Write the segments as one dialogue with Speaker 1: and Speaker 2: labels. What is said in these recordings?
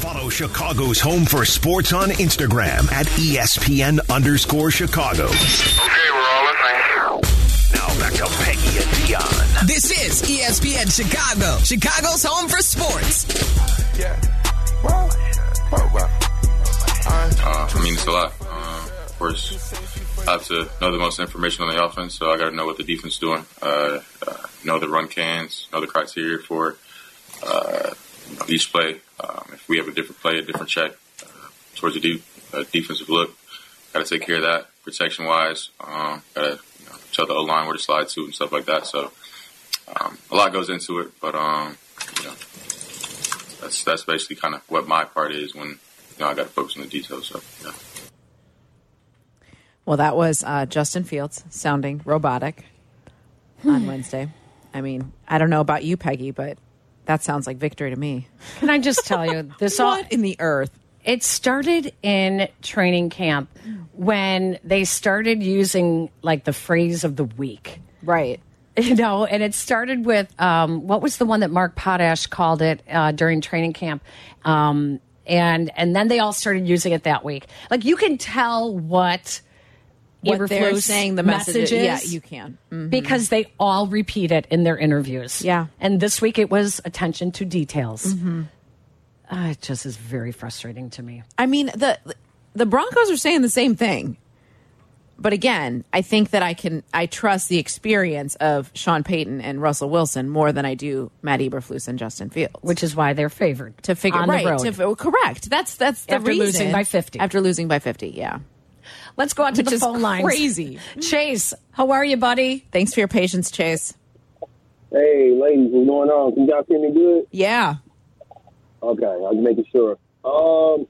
Speaker 1: Follow Chicago's Home for Sports on Instagram at E ESPN underscore Chicago.
Speaker 2: Okay, we're all listening.
Speaker 1: Now back to Peggy and Dionne.
Speaker 3: This is ESPN Chicago, Chicago's home for sports.
Speaker 4: Yeah. Well, well, well.
Speaker 5: Uh, I mean, it's a lot. Uh, of course, I have to know the most information on the offense, so I got to know what the defense is doing, uh, uh, know the run cans, know the criteria for uh, each play. Um, if we have a different play, a different check uh, towards a de- uh, defensive look, got to take care of that protection wise. Um, got to you know, tell the O line where to slide to and stuff like that. So um, a lot goes into it, but um, you know, that's that's basically kind of what my part is when you know I got to focus on the details. So yeah.
Speaker 6: Well, that was uh, Justin Fields sounding robotic on Wednesday. I mean, I don't know about you, Peggy, but that sounds like victory to me.
Speaker 7: Can I just tell you this all
Speaker 6: What in the earth?
Speaker 7: it started in training camp when they started using like the phrase of the week.
Speaker 6: Right.
Speaker 7: You know, and it started with um, what was the one that Mark Potash called it uh, during training camp, um, and and then they all started using it that week. Like you can tell what
Speaker 6: What they're saying, the message.
Speaker 7: messages,
Speaker 6: Yeah, you can. Mhm.
Speaker 7: because they all repeat it in their interviews.
Speaker 6: Yeah.
Speaker 7: and this week it was attention to details.
Speaker 6: Mm-hmm.
Speaker 7: Uh, it just is very frustrating to me.
Speaker 6: I mean, the the Broncos are saying the same thing. But again, I think that I can I trust the experience of Sean Payton and Russell Wilson more than I do Matt Eberflus and Justin Fields.
Speaker 7: which is why they're favored
Speaker 6: to figure
Speaker 7: on the
Speaker 6: right
Speaker 7: road.
Speaker 6: to correct. That's that's the reason.
Speaker 7: After
Speaker 6: reason.
Speaker 7: losing by 50.
Speaker 6: After losing by fifty, yeah.
Speaker 7: Let's go out to
Speaker 6: Which
Speaker 7: the
Speaker 6: is
Speaker 7: phone lines.
Speaker 6: crazy.
Speaker 7: Chase, how are you, buddy?
Speaker 6: Thanks for your patience, Chase.
Speaker 8: Hey, ladies, what's going on? Can y'all hear me good?
Speaker 6: Yeah.
Speaker 8: Okay, I'm making sure. Um,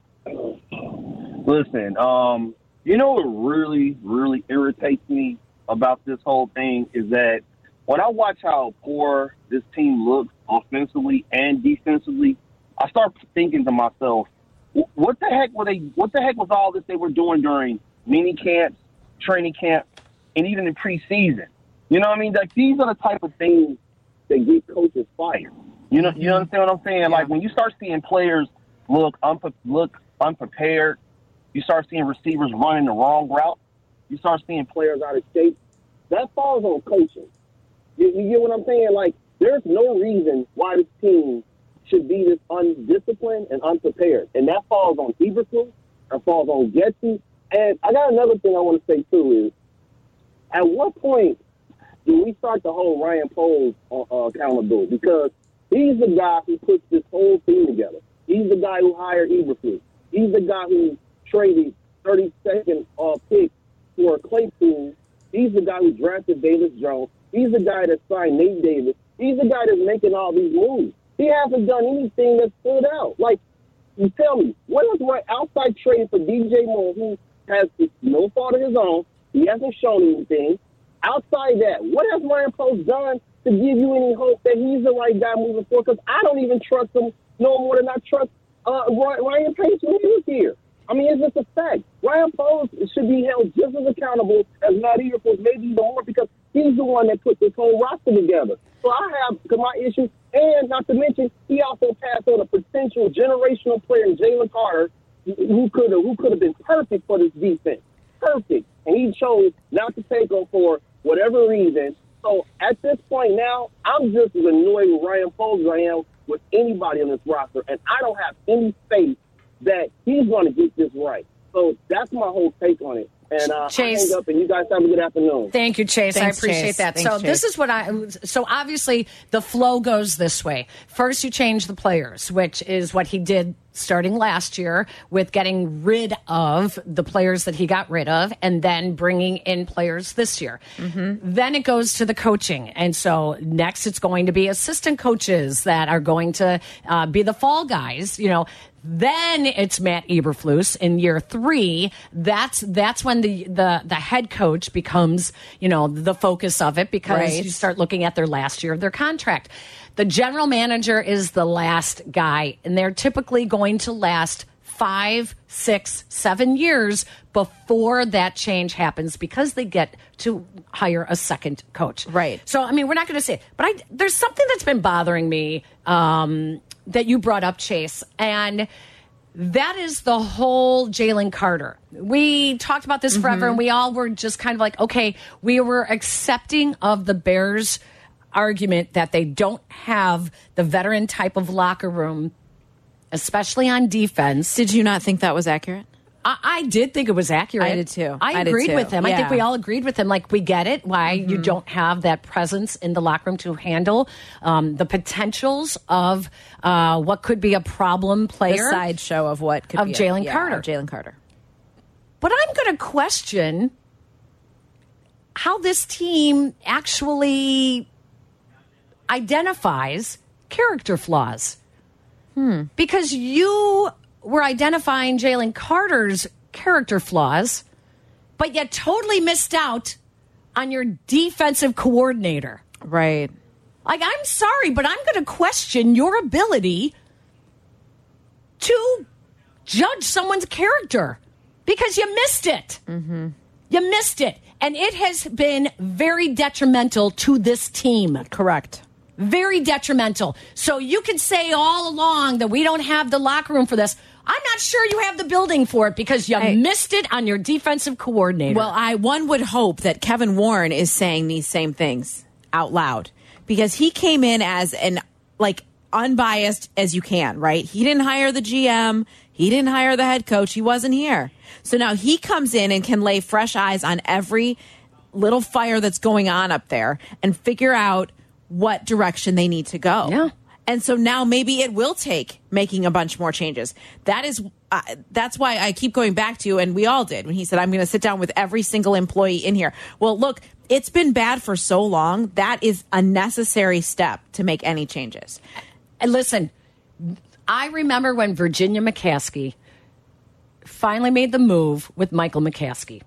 Speaker 8: listen, um, you know what really, really irritates me about this whole thing is that when I watch how poor this team looks offensively and defensively, I start thinking to myself, what the heck were they? What the heck was all this they were doing during mini camps, training camp, and even in preseason? You know what I mean? Like these are the type of things that get coaches fired. You know, you mm-hmm. understand what I'm saying? Like when you start seeing players look unpre- look unprepared, you start seeing receivers running the wrong route, you start seeing players out of shape. That falls on coaching. You, you get what I'm saying? Like there's no reason why this team should be this undisciplined and unprepared, and that falls on Eberflus, that falls on Getsy. And I got another thing I want to say too is, at what point do we start to hold Ryan Poles uh, uh, accountable? Because he's the guy who puts this whole team together. He's the guy who hired Eberflus. He's the guy who traded 32nd uh, pick for Claypool. He's the guy who drafted Velus Jones. He's the guy that signed Nate Davis. He's the guy that's making all these moves. He hasn't done anything that stood out. Like, you tell me, what is right outside trade for DJ Moore, who has no fault of his own? He hasn't shown anything. Outside that, what has Ryan Poles done to give you any hope that he's the right guy moving forward? Because I don't even trust him no more than I trust uh, Ryan Pace when he was here. I mean, it's just a fact. Ryan Poles should be held just as accountable as Matt Eberflus, maybe even more, because he's the one that put this whole roster together. So I have my issue, and not to mention, he also passed on a potential generational player, Jalen Carter, who could have who could have been perfect for this defense, perfect, and he chose not to take him for whatever reason. So at this point now, I'm just as annoyed with Ryan Poles as I am with anybody on this roster, and I don't have any faith that he's going to get this right. So that's my whole take on it. And uh,
Speaker 7: Chase.
Speaker 8: I hang up, and you guys have a good afternoon.
Speaker 7: Thank you, Chase.
Speaker 6: Thanks,
Speaker 7: I appreciate
Speaker 6: Chase.
Speaker 7: that.
Speaker 6: Thanks,
Speaker 7: so this is what I. So obviously the flow goes this way. First, you change the players, which is what he did starting last year with getting rid of the players that he got rid of, and then bringing in players this year. Then it goes to the coaching, and so next it's going to be assistant coaches that are going to uh, be the fall guys. You know. Then it's Matt Eberflus in year three. That's that's when the the the head coach becomes you know the focus of it because
Speaker 6: Right.
Speaker 7: you start looking at their last year of their contract. The general manager is the last guy, and they're typically going to last five, six, seven years before that change happens because they get to hire a second coach.
Speaker 6: Right.
Speaker 7: So, I mean, we're not going to say, it, but I, there's something that's been bothering me um, that you brought up, Chase, and that is the whole Jalen Carter. We talked about this forever, and mm-hmm. we all were just kind of like, okay, we were accepting of the Bears' argument that they don't have the veteran type of locker room, especially on defense.
Speaker 6: Did you not think that was accurate?
Speaker 7: I, I did think it was accurate.
Speaker 6: I did too.
Speaker 7: I,
Speaker 6: I
Speaker 7: agreed
Speaker 6: too.
Speaker 7: with him. I think
Speaker 6: Mm-hmm.
Speaker 7: we all agreed with him. Like we get it why you don't have that presence in the locker room to handle um, the potentials of uh, what could be a problem
Speaker 6: The
Speaker 7: player.
Speaker 6: sideshow of what could
Speaker 7: Of
Speaker 6: be a-
Speaker 7: Jalen
Speaker 6: yeah,
Speaker 7: Carter.
Speaker 6: Jalen Carter.
Speaker 7: But I'm going to question how this team actually identifies character flaws. Because you were identifying Jalen Carter's character flaws, but yet totally missed out on your defensive coordinator.
Speaker 6: Right.
Speaker 7: Like, I'm sorry, but I'm going to question your ability to judge someone's character because you missed it. Mm-hmm. You missed it. And it has been very detrimental to this team.
Speaker 6: Correct.
Speaker 7: Very detrimental. So you could say all along that we don't have the locker room for this. I'm not sure you have the building for it because you
Speaker 6: Hey.
Speaker 7: missed it on your defensive coordinator.
Speaker 6: Well, I one would hope that Kevin Warren is saying these same things out loud because he came in as an like unbiased as you can, right? He didn't hire the GM, he didn't hire the head coach, he wasn't here. So now he comes in and can lay fresh eyes on every little fire that's going on up there and figure out what direction they need to go.
Speaker 7: Yeah.
Speaker 6: And so now maybe it will take making a bunch more changes. That is, uh, that's why I keep going back to, you, and we all did when he said, I'm going to sit down with every single employee in here. Well, look, it's been bad for so long. That is a necessary step to make any changes.
Speaker 7: And listen, I remember when Virginia McCaskey finally made the move with Michael McCaskey.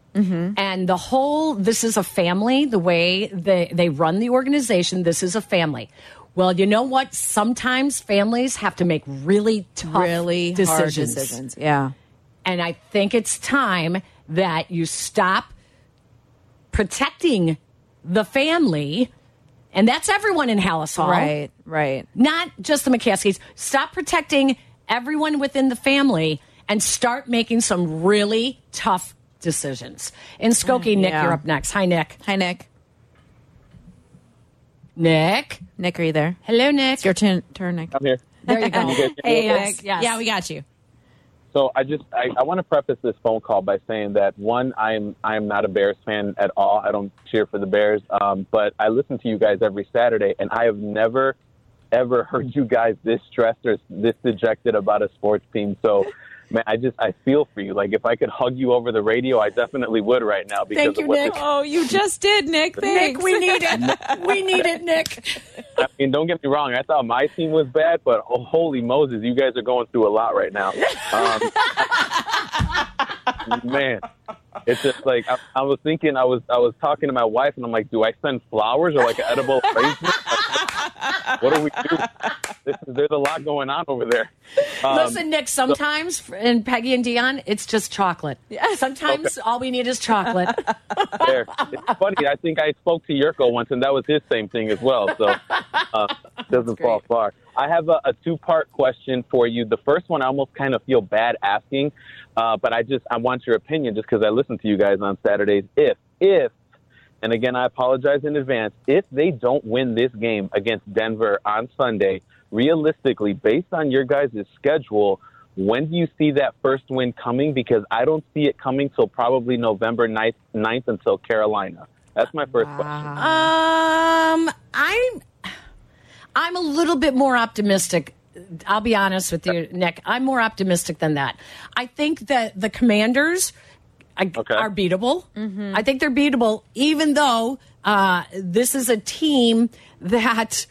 Speaker 7: And the whole this is a family, the way they, they run the organization, this is a family. Well, you know what? Sometimes families have to make really tough
Speaker 6: Really hard decisions. Yeah.
Speaker 7: And I think it's time that you stop protecting the family. And that's everyone in Halas Hall
Speaker 6: Right, right.
Speaker 7: not just the McCaskeys. Stop protecting everyone within the family and start making some really tough decisions. In Skokie, Nick,
Speaker 6: Yeah.
Speaker 7: you're up next. Hi, Nick.
Speaker 6: Hi, Nick.
Speaker 7: Nick.
Speaker 6: Nick, are you there?
Speaker 7: Hello, Nick.
Speaker 6: It's your turn, turn Nick.
Speaker 9: I'm here.
Speaker 7: there you go.
Speaker 9: You
Speaker 6: Hey,
Speaker 9: hear me okay?
Speaker 6: Nick.
Speaker 7: Yes.
Speaker 6: Yeah, we got you.
Speaker 9: So I just I, I want to preface this phone call by saying that one, I'm I'm not a Bears fan at all. I don't cheer for the Bears, um, but I listen to you guys every Saturday, and I have never ever heard you guys this stressed or this dejected about a sports team. So. Man, I just I feel for you. Like if I could hug you over the radio, I definitely would right now because
Speaker 7: Thank
Speaker 9: of
Speaker 7: you,
Speaker 9: what
Speaker 7: Nick.
Speaker 9: this
Speaker 6: Oh, you just did, Nick. Thanks.
Speaker 7: Nick, we need it. we need it, Nick.
Speaker 9: I mean, don't get me wrong. I thought my team was bad, but oh, holy Moses, you guys are going through a lot right now. Um, man, it's just like I, I was thinking. I was I was talking to my wife, and I'm like, do I send flowers or like an edible arrangement? what do we do? This is, there's a lot going on over there. Um,
Speaker 7: Listen, Nick, sometimes, and Peggy and Dionne, it's just chocolate. Yeah, Sometimes all we need is chocolate.
Speaker 9: there. It's funny. I think I spoke to Yurko once, and that was his same thing as well. So uh, doesn't fall far. I have a, a two-part question for you. The first one, I almost kind of feel bad asking, uh, but I just I want your opinion, just because I listen to you guys on Saturdays. If if and again, I apologize in advance. If they don't win this game against Denver on Sunday, realistically, based on your guys' schedule, when do you see that first win coming? Because I don't see it coming till probably November 9th, 9th until Carolina. That's my first question.
Speaker 7: Um, I'm I'm a little bit more optimistic. I'll be honest with you, Nick. I'm more optimistic than that. I think that the Commanders
Speaker 9: Okay.
Speaker 7: are beatable. I think they're beatable, even though uh, this is a team that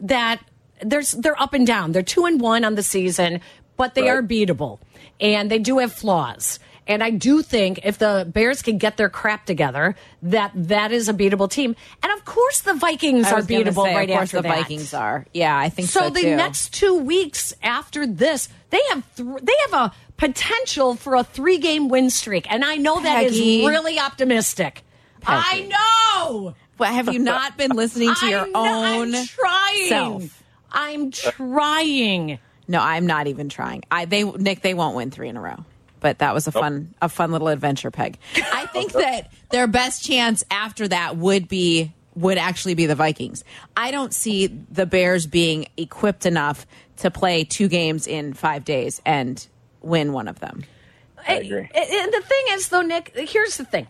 Speaker 7: that there's they're up and down. They're two and one on the season, but they
Speaker 9: Right.
Speaker 7: are beatable, and they do have flaws. And I do think if the Bears can get their crap together, that that is a beatable team. And of course, the Vikings are beatable
Speaker 6: say,
Speaker 7: right after
Speaker 6: the
Speaker 7: that.
Speaker 6: Vikings are. Yeah, I think so,
Speaker 7: So the next two weeks after this, they have th- they have a potential for a three game win streak, and I know that is
Speaker 6: Peggy.
Speaker 7: really optimistic. I know.
Speaker 6: But have you not been listening to your
Speaker 7: I know-
Speaker 6: own
Speaker 7: I'm trying.
Speaker 6: self?
Speaker 7: I'm trying.
Speaker 6: No, I'm not even trying. I they Nick they won't win three in a row. But that was a fun a fun little adventure peg. I think that their best chance after that would be would actually be the Vikings. I don't see the Bears being equipped enough to play two games in 5 days and win one of them.
Speaker 9: I agree.
Speaker 7: And and the thing is, though, Nick, here's the thing: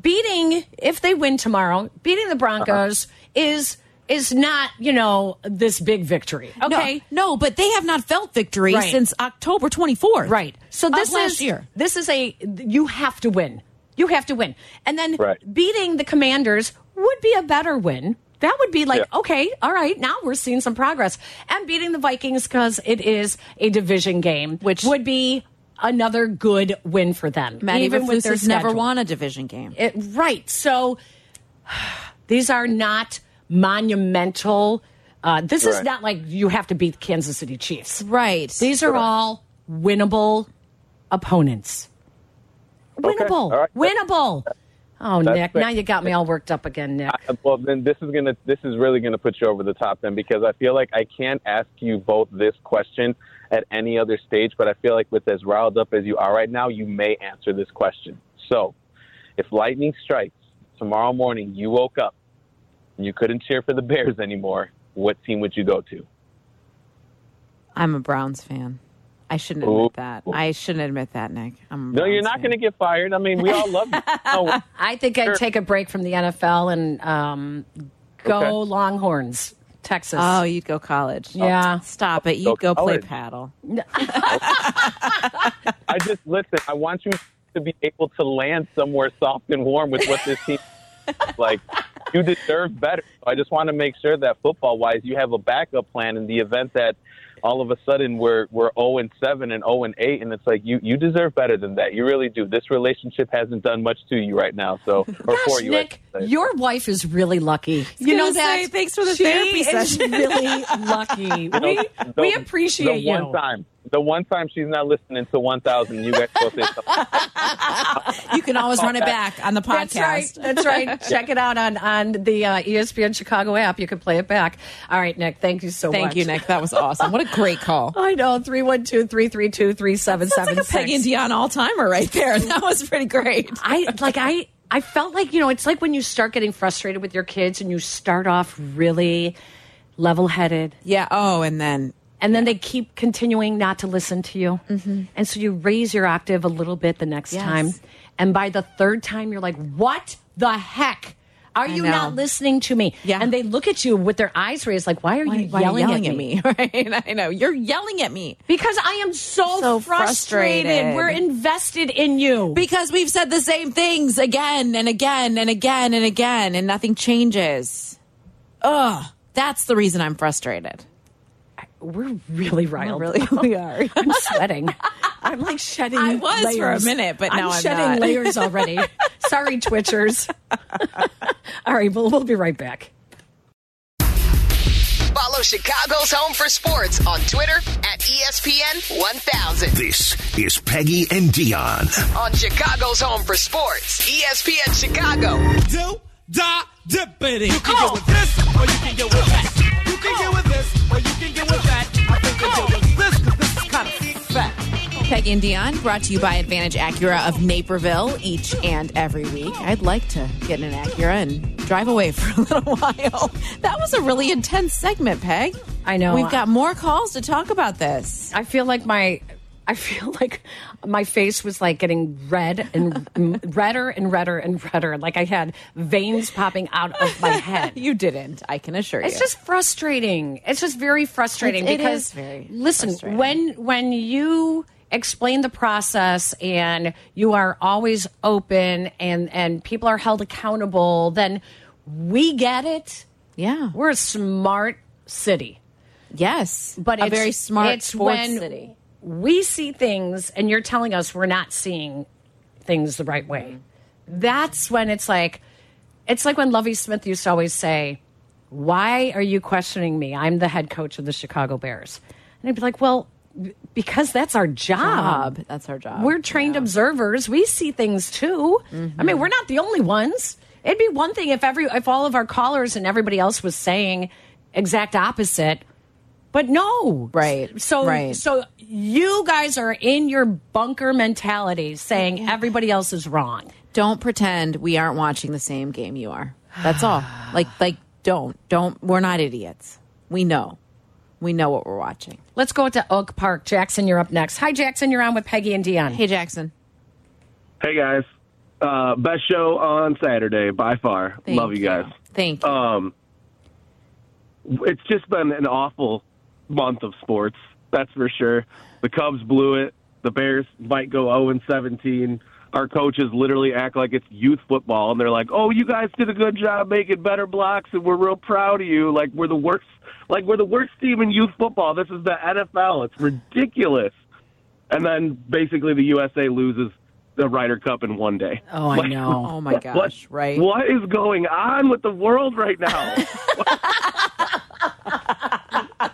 Speaker 7: beating if they win tomorrow, beating the Broncos is is not you know this big victory. Okay,
Speaker 6: No, no, but they have not felt victory
Speaker 7: Right.
Speaker 6: since October 24th.
Speaker 7: Right. So this
Speaker 6: last
Speaker 7: is
Speaker 6: year.
Speaker 7: This is a you have to win. You have to win, and then
Speaker 9: Right.
Speaker 7: beating the Commanders would be a better win. That would be like
Speaker 9: Yeah.
Speaker 7: okay, all right. Now we're seeing some progress, and beating the Vikings because it is a division game,
Speaker 6: Which-
Speaker 7: would be another good win for them.
Speaker 6: Matt
Speaker 7: even with
Speaker 6: Eberflus
Speaker 7: their
Speaker 6: has never won a division game.
Speaker 7: It, right. So these are not monumental. Uh, this is not like you have to beat the Kansas City Chiefs.
Speaker 6: right.
Speaker 7: These are all winnable opponents. Winnable.
Speaker 9: all right.
Speaker 7: Winnable. Oh,
Speaker 9: That's
Speaker 7: Nick,
Speaker 9: fair.
Speaker 7: now you got me all worked up again, Nick.
Speaker 9: Uh, Well, then this is gonna this is really gonna put you over the top then because I feel like I can't ask you both this question at any other stage, but I feel like with as riled up as you are right now, you may answer this question. So, if lightning strikes tomorrow morning, you woke up and you couldn't cheer for the Bears anymore, what team would you go to?
Speaker 6: I'm a Browns fan. I shouldn't
Speaker 9: Ooh.
Speaker 6: admit that. I shouldn't admit that, Nick. I'm a
Speaker 9: No, you're not going to get fired. I mean, we all love you. No,
Speaker 7: I think I'd take a break from the NFL and um, go
Speaker 9: Okay.
Speaker 7: Longhorns, Texas.
Speaker 6: Oh, you'd go college.
Speaker 7: Yeah.
Speaker 6: Stop it. You'd go play paddle.
Speaker 9: I just listen. I want you to be able to land somewhere soft and warm with what this team like. You deserve better. I just want to make sure that football wise, you have a backup plan in the event that all of a sudden we're we're zero and seven and zero and eight, and it's like you you deserve better than that. You really do. This relationship hasn't done much to you right now. So or for you,
Speaker 7: Nick, your wife is really lucky. You know
Speaker 6: gonna
Speaker 7: that.
Speaker 6: say, thanks for the
Speaker 7: she
Speaker 6: therapy
Speaker 7: is
Speaker 6: session.
Speaker 7: really lucky.
Speaker 9: The-
Speaker 7: we,
Speaker 9: the-
Speaker 7: we appreciate
Speaker 9: the
Speaker 7: you.
Speaker 9: one time. The one time she's not listening to one thousand, you guys go say something.
Speaker 6: You can always run it back on the podcast.
Speaker 7: That's right. That's right. Check it out on on the uh, ESPN Chicago app. You can play it back. All right, Nick. Thank you so much.
Speaker 6: Thank you, Nick. That was awesome. What a great call.
Speaker 7: I know. 312 332
Speaker 6: Sounds like a Peggy and
Speaker 7: 3776.
Speaker 6: Dionne all timer right there. That was pretty great.
Speaker 7: I like I I felt like you know it's like when you start getting frustrated with your kids and you start off really level headed
Speaker 6: Yeah. Oh, and then
Speaker 7: and then they keep continuing not to listen to you mm-hmm. and so you raise your octave a little bit the next
Speaker 6: Yes.
Speaker 7: time and by the third time you're like what the heck are you
Speaker 6: know.
Speaker 7: not listening to me
Speaker 6: Yeah.
Speaker 7: and they look at you with their eyes raised like why are
Speaker 6: why,
Speaker 7: you
Speaker 6: why are you
Speaker 7: yelling,
Speaker 6: yelling at me? Right. I know. You're yelling at me.
Speaker 7: because i am so,
Speaker 6: So
Speaker 7: frustrated.
Speaker 6: frustrated.
Speaker 7: we're invested in you
Speaker 6: Because we've said the same things again and again and again and again, and nothing changes. Ugh. That's the reason I'm frustrated.
Speaker 7: We're really riled
Speaker 6: Really, we are.
Speaker 7: I'm sweating. I'm like shedding.
Speaker 6: I was for a minute, but now I'm
Speaker 7: shedding
Speaker 6: not.
Speaker 7: layers already. Sorry, Twitchers. All right, well, we'll be right back.
Speaker 3: Follow Chicago's Home for Sports on Twitter at ESPN 1000.
Speaker 1: This is Peggy and Dionne.
Speaker 3: On Chicago's Home for Sports, ESPN Chicago.
Speaker 10: do da dippity. You can get with this, or you can get with that. You can get with fat.
Speaker 6: Peggy and Dionne, brought to you by Advantage Acura of Naperville each and every week. I'd like to get in an Acura and drive away for a little while. That was a really intense segment, Peg.
Speaker 7: I know.
Speaker 6: We've got more calls to talk about this.
Speaker 7: I feel like my. I feel like my face was like getting red and redder and redder and redder. Like I had veins popping out of my head.
Speaker 6: You didn't, I can assure
Speaker 7: It's
Speaker 6: you.
Speaker 7: It's just frustrating. It's just very frustrating
Speaker 6: It- it
Speaker 7: because
Speaker 6: is very
Speaker 7: listen,
Speaker 6: frustrating.
Speaker 7: when when you explain the process and you are always open and and people are held accountable, then we get it.
Speaker 6: yeah.
Speaker 7: We're a smart city.
Speaker 6: Yes.
Speaker 7: But
Speaker 6: a
Speaker 7: it's,
Speaker 6: very smart
Speaker 7: it's
Speaker 6: sports
Speaker 7: when
Speaker 6: city.
Speaker 7: We see things and you're telling us we're not seeing things the right way. That's when it's like it's like when Lovie Smith used to always say, Why are you questioning me? I'm the head coach of the Chicago Bears. And I'd be like, Well, because that's our job.
Speaker 6: Job. That's our job.
Speaker 7: We're trained observers. We see things too. I mean, we're not the only ones. It'd be one thing if every if all of our callers and everybody else was saying exact opposite. But no.
Speaker 6: Right,
Speaker 7: So
Speaker 6: right.
Speaker 7: so you guys are in your bunker mentality saying everybody else is wrong.
Speaker 6: Don't pretend we aren't watching the same game you are. That's all. like like don't don't. We're not idiots. We know. We know what we're watching.
Speaker 7: Let's go to Oak Park. Jackson, you're up next. Hi, Jackson. You're on with Peggy and Dionne.
Speaker 6: Hey, Jackson.
Speaker 11: Hey guys, uh, best show on Saturday by far.
Speaker 6: Thank
Speaker 11: Love you guys.
Speaker 6: Thank you.
Speaker 11: Um, it's just been an awful month of sports. That's for sure. The Cubs blew it. The Bears might go 0 and 17. Our coaches literally act like it's youth football, and they're like, "Oh, you guys did a good job making better blocks, and we're real proud of you." Like we're the worst, like we're the worst team in youth football. This is the NFL. It's ridiculous. And then basically the USA loses the Ryder Cup in one day.
Speaker 7: Oh, I
Speaker 11: Like,
Speaker 7: know.
Speaker 6: oh my gosh!
Speaker 11: what,
Speaker 6: right?
Speaker 11: What is going on with the world right now?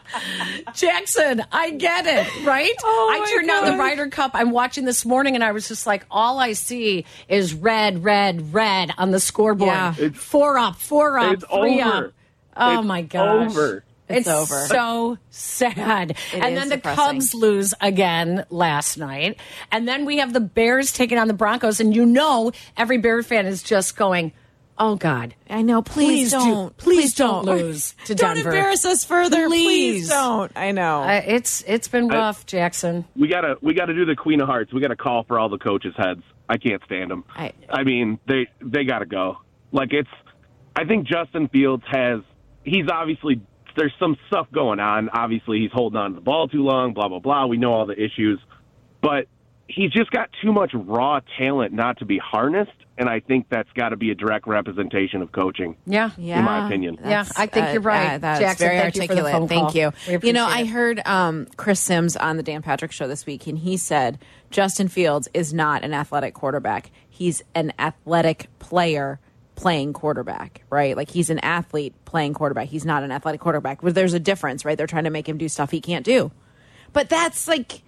Speaker 7: Jackson, I get it, right?
Speaker 6: Oh,
Speaker 7: I
Speaker 6: my
Speaker 7: turned on the Ryder Cup. I'm watching this morning, and I was just like, all I see is red, red, red on the scoreboard.
Speaker 6: Yeah.
Speaker 11: It's-
Speaker 7: four up, four up,
Speaker 11: it's
Speaker 7: three
Speaker 11: over.
Speaker 7: up. Oh
Speaker 11: It's
Speaker 7: my gosh, It's
Speaker 11: over.
Speaker 6: It's over.
Speaker 7: So sad.
Speaker 6: It
Speaker 7: and
Speaker 6: is
Speaker 7: then the
Speaker 6: depressing.
Speaker 7: Cubs lose again last night, and then we have the Bears taking on the Broncos, and you know every Bear fan is just going, "Oh God."
Speaker 6: I know. Please,
Speaker 7: Please do-
Speaker 6: don't.
Speaker 7: please don't lose to
Speaker 6: don't
Speaker 7: Denver.
Speaker 6: embarrass us further. Please,
Speaker 7: Please.
Speaker 6: don't. I know.
Speaker 7: Uh, it's it's been rough, Jackson.
Speaker 11: we gotta we gotta do the Queen of Hearts. We gotta call for all the coaches' heads. I can't stand them.
Speaker 6: I-
Speaker 11: I mean, they they gotta go. Like it's. I think Justin Fields has. He's obviously there's some stuff going on. Obviously, he's holding on to the ball too long. Blah blah blah. We know all the issues, but he's just got too much raw talent not to be harnessed. And I think that's got to be a direct representation of coaching.
Speaker 7: Yeah.
Speaker 6: yeah,
Speaker 11: in my opinion.
Speaker 7: Yeah, I think you're right.
Speaker 6: that's
Speaker 7: Jackson,
Speaker 6: very
Speaker 7: thank you for the
Speaker 6: articulate.
Speaker 7: phone
Speaker 6: Thank
Speaker 7: call.
Speaker 6: you. You know,
Speaker 7: appreciate
Speaker 6: I
Speaker 7: it.
Speaker 6: heard um, Chris Sims on the Dan Patrick Show this week, and he said Justin Fields is not an athletic quarterback. He's an athletic player playing quarterback, right? Like he's an athlete playing quarterback. He's not an athletic quarterback. But there's a difference, right? They're trying to make him do stuff he can't do. But that's like,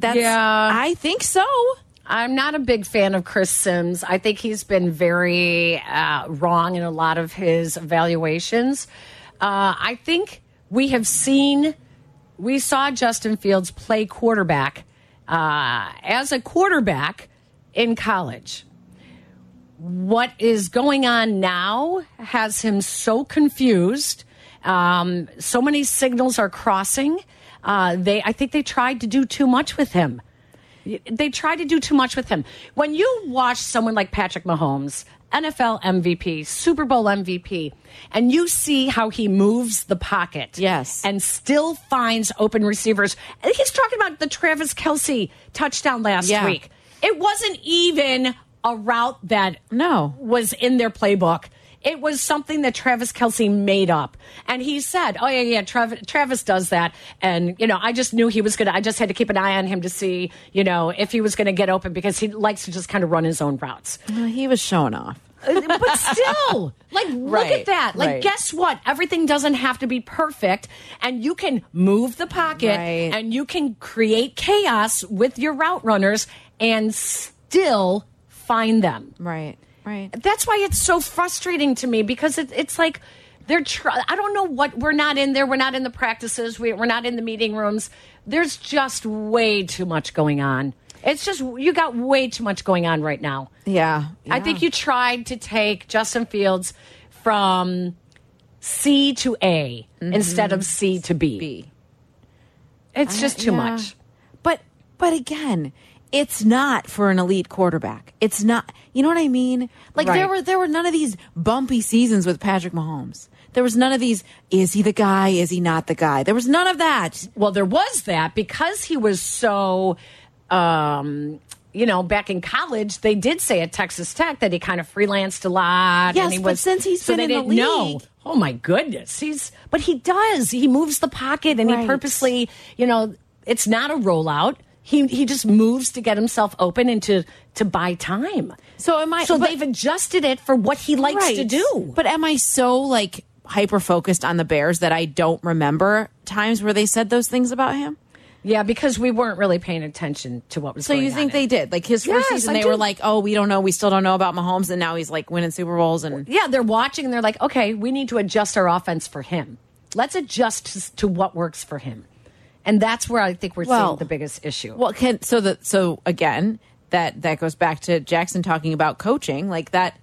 Speaker 6: that's.
Speaker 7: Yeah.
Speaker 6: I think so.
Speaker 7: I'm not a big fan of Chris Sims. I think he's been very uh, wrong in a lot of his evaluations. Uh, I think we have seen, we saw Justin Fields play quarterback uh, as a quarterback in college. What is going on now has him so confused. Um, so many signals are crossing. Uh, they, I think they tried to do too much with him. They tried to do too much with him. When you watch someone like Patrick Mahomes, NFL MVP, Super Bowl MVP, and you see how he moves the pocket,
Speaker 6: Yes.
Speaker 7: and still finds open receivers. He's talking about the Travis Kelce touchdown last
Speaker 6: Yeah.
Speaker 7: week. It wasn't even a route that
Speaker 6: No.
Speaker 7: was in their playbook. It was something that Travis Kelce made up. And he said, Oh, yeah, yeah, Travis, Travis does that. And, you know, I just knew he was going to, I just had to keep an eye on him to see, you know, if he was going to get open because he likes to just kind of run his own routes.
Speaker 6: Well, he was showing off.
Speaker 7: Uh, but still, like, look at that. Like,
Speaker 6: right.
Speaker 7: guess what? Everything doesn't have to be perfect. And you can move the pocket
Speaker 6: Right.
Speaker 7: and you can create chaos with your route runners and still find them.
Speaker 6: Right. Right.
Speaker 7: That's why it's so frustrating to me because it, it's like they're. I don't know what we're not in there. We're not in the practices. We, we're not in the meeting rooms. There's just way too much going on. It's just you got way too much going on right now.
Speaker 6: Yeah.
Speaker 7: I think you tried to take Justin Fields from C to A mm-hmm. instead of C to B.
Speaker 6: B.
Speaker 7: It's just too
Speaker 6: Yeah.
Speaker 7: much.
Speaker 6: But but again, it's not for an elite quarterback. It's not. You know what I mean? Like there were there were none of these bumpy seasons with Patrick Mahomes. There was none of these. Is he the guy? Is he not the guy? There was none of that.
Speaker 7: Well, there was that because he was so, um, you know, back in college, they did say at Texas Tech that he kind of freelanced a lot.
Speaker 6: Yes,
Speaker 7: and he
Speaker 6: but
Speaker 7: was,
Speaker 6: since he's
Speaker 7: so
Speaker 6: been
Speaker 7: they
Speaker 6: in the
Speaker 7: didn't know. Oh my goodness, he's but he does. He moves the pocket and
Speaker 6: Right.
Speaker 7: he purposely, you know, it's not a rollout. He he just moves to get himself open and to to buy time.
Speaker 6: So am I?
Speaker 7: So
Speaker 6: but-
Speaker 7: they've adjusted it for what he likes to do.
Speaker 6: But am I so like hyper focused on the Bears that I don't remember times where they said those things about him?
Speaker 7: Yeah, because we weren't really paying attention to what was
Speaker 6: So you think they did? Like his first
Speaker 7: Yes,
Speaker 6: season,
Speaker 7: I
Speaker 6: they
Speaker 7: do.
Speaker 6: were like, "Oh, we don't know. We still don't know about Mahomes," and now he's like winning Super Bowls and
Speaker 7: Yeah, they're watching and they're like, okay, we need to adjust our offense for him. Let's adjust to what works for him. And that's where I think we're
Speaker 6: Well-
Speaker 7: seeing the biggest issue.
Speaker 6: Well, can so that so again that that goes back to Jackson talking about coaching like that.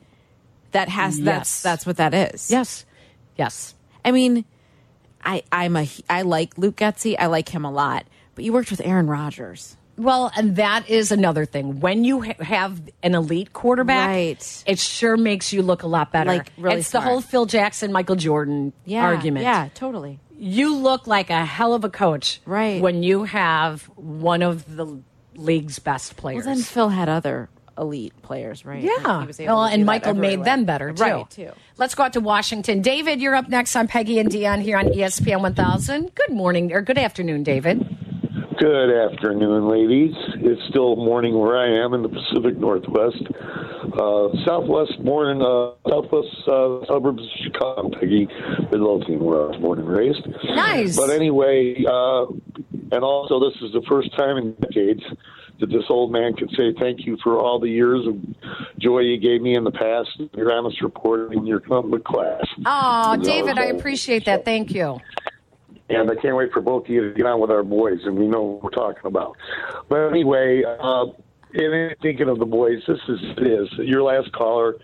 Speaker 6: That has
Speaker 7: Yes.
Speaker 6: that's that's what that is.
Speaker 7: yes. Yes.
Speaker 6: I mean, I I'm a I like Luke Getsy. I like him a lot. But you worked with Aaron Rodgers.
Speaker 7: Well, and that is another thing. When you ha have an elite quarterback,
Speaker 6: Right.
Speaker 7: it sure makes you look a lot better.
Speaker 6: Like, really
Speaker 7: it's
Speaker 6: smart.
Speaker 7: the whole Phil Jackson, Michael Jordan
Speaker 6: Yeah,
Speaker 7: argument.
Speaker 6: Yeah, totally.
Speaker 7: You look like a hell of a coach
Speaker 6: Right.
Speaker 7: when you have one of the league's best players
Speaker 6: Well,
Speaker 7: players.
Speaker 6: then Phil had other elite players, right?
Speaker 7: yeah.
Speaker 6: He was able
Speaker 7: Well,
Speaker 6: to
Speaker 7: and Michael made them better, too.
Speaker 6: Right, too.
Speaker 7: Let's go out to Washington. David, you're up next i'm Peggy and Dionne here on ESPN 1000. Good morning, or good afternoon, David.
Speaker 12: Good afternoon, ladies. It's still morning where I am in the Pacific Northwest, uh, southwest morning, uh, southwest uh, suburbs of Chicago, Peggy, Midlothian, where I was born and raised.
Speaker 7: Nice.
Speaker 12: But anyway, uh, and also this is the first time in decades that this old man can say thank you for all the years of joy you gave me in the past, your honest report, and your compliment class.
Speaker 7: Oh, David, I appreciate that. Thank you.
Speaker 12: and I can't wait for both of you to get on with our boys, and we know what we're talking about. But anyway, uh, and thinking of the boys, this is it is your last caller.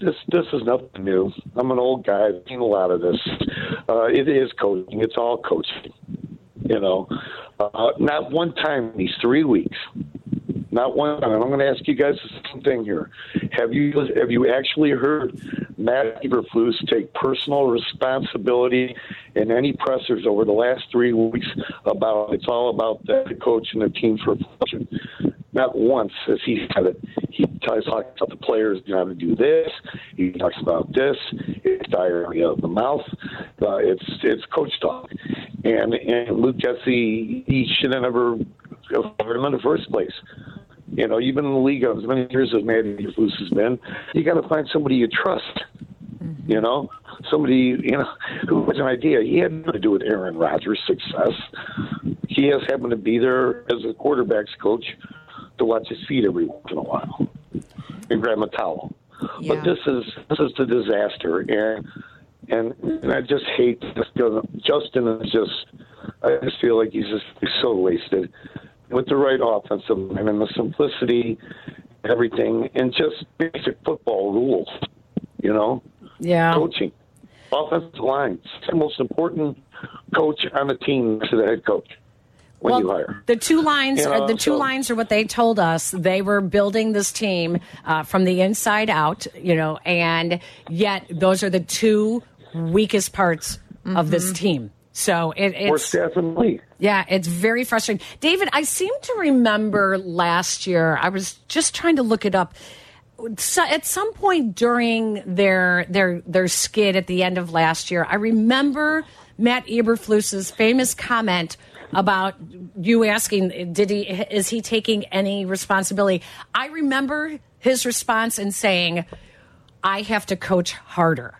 Speaker 12: This this is nothing new. I'm an old guy. I've seen a lot of this. Uh, it is coaching. It's all coaching. You know, uh, not one time in these three weeks. Not one time. And I'm going to ask you guys the same thing here. Have you have you actually heard Matt Eberflus take personal responsibility in any pressers over the last three weeks about it's all about the coach and the team for function? Not once has he said it. He talks about the players got to do this. He talks about this. It's diarrhea of the mouth. Uh, it's it's coach talk. And and Luke Getsy, he should have never fired him in the first place. You know, you've been in the league as many years as Matt Eberflus has been. You got to find somebody you trust. Mm-hmm. You know, somebody you know who has an idea. He had nothing to do with Aaron Rodgers' success. He has happened to be there as a quarterbacks coach to watch his feet every once in a while and grab a towel.
Speaker 6: Yeah.
Speaker 12: But this is this is the disaster, and and, and I just hate Justin. Justin is just. I just feel like he's just he's so wasted with the right offensive line and the simplicity, everything, and just basic football rules. You know,
Speaker 7: Yeah.
Speaker 12: coaching, offensive line. It's the most important coach on the team next to the head coach when
Speaker 7: well,
Speaker 12: you hire.
Speaker 7: the two lines,
Speaker 12: You know,
Speaker 7: are the two
Speaker 12: so-
Speaker 7: lines are what they told us. They were building this team uh, from the inside out, you know, and yet those are the two weakest parts of this team. So it,
Speaker 12: Or
Speaker 7: it's
Speaker 12: staff in the
Speaker 7: yeah, it's very frustrating. David, I seem to remember last year. I was just trying to look it up. So at some point during their their their skid at the end of last year, I remember Matt Eberflus's famous comment about you asking, "Did he? Is he taking any responsibility?" I remember his response and saying, "I have to coach harder,"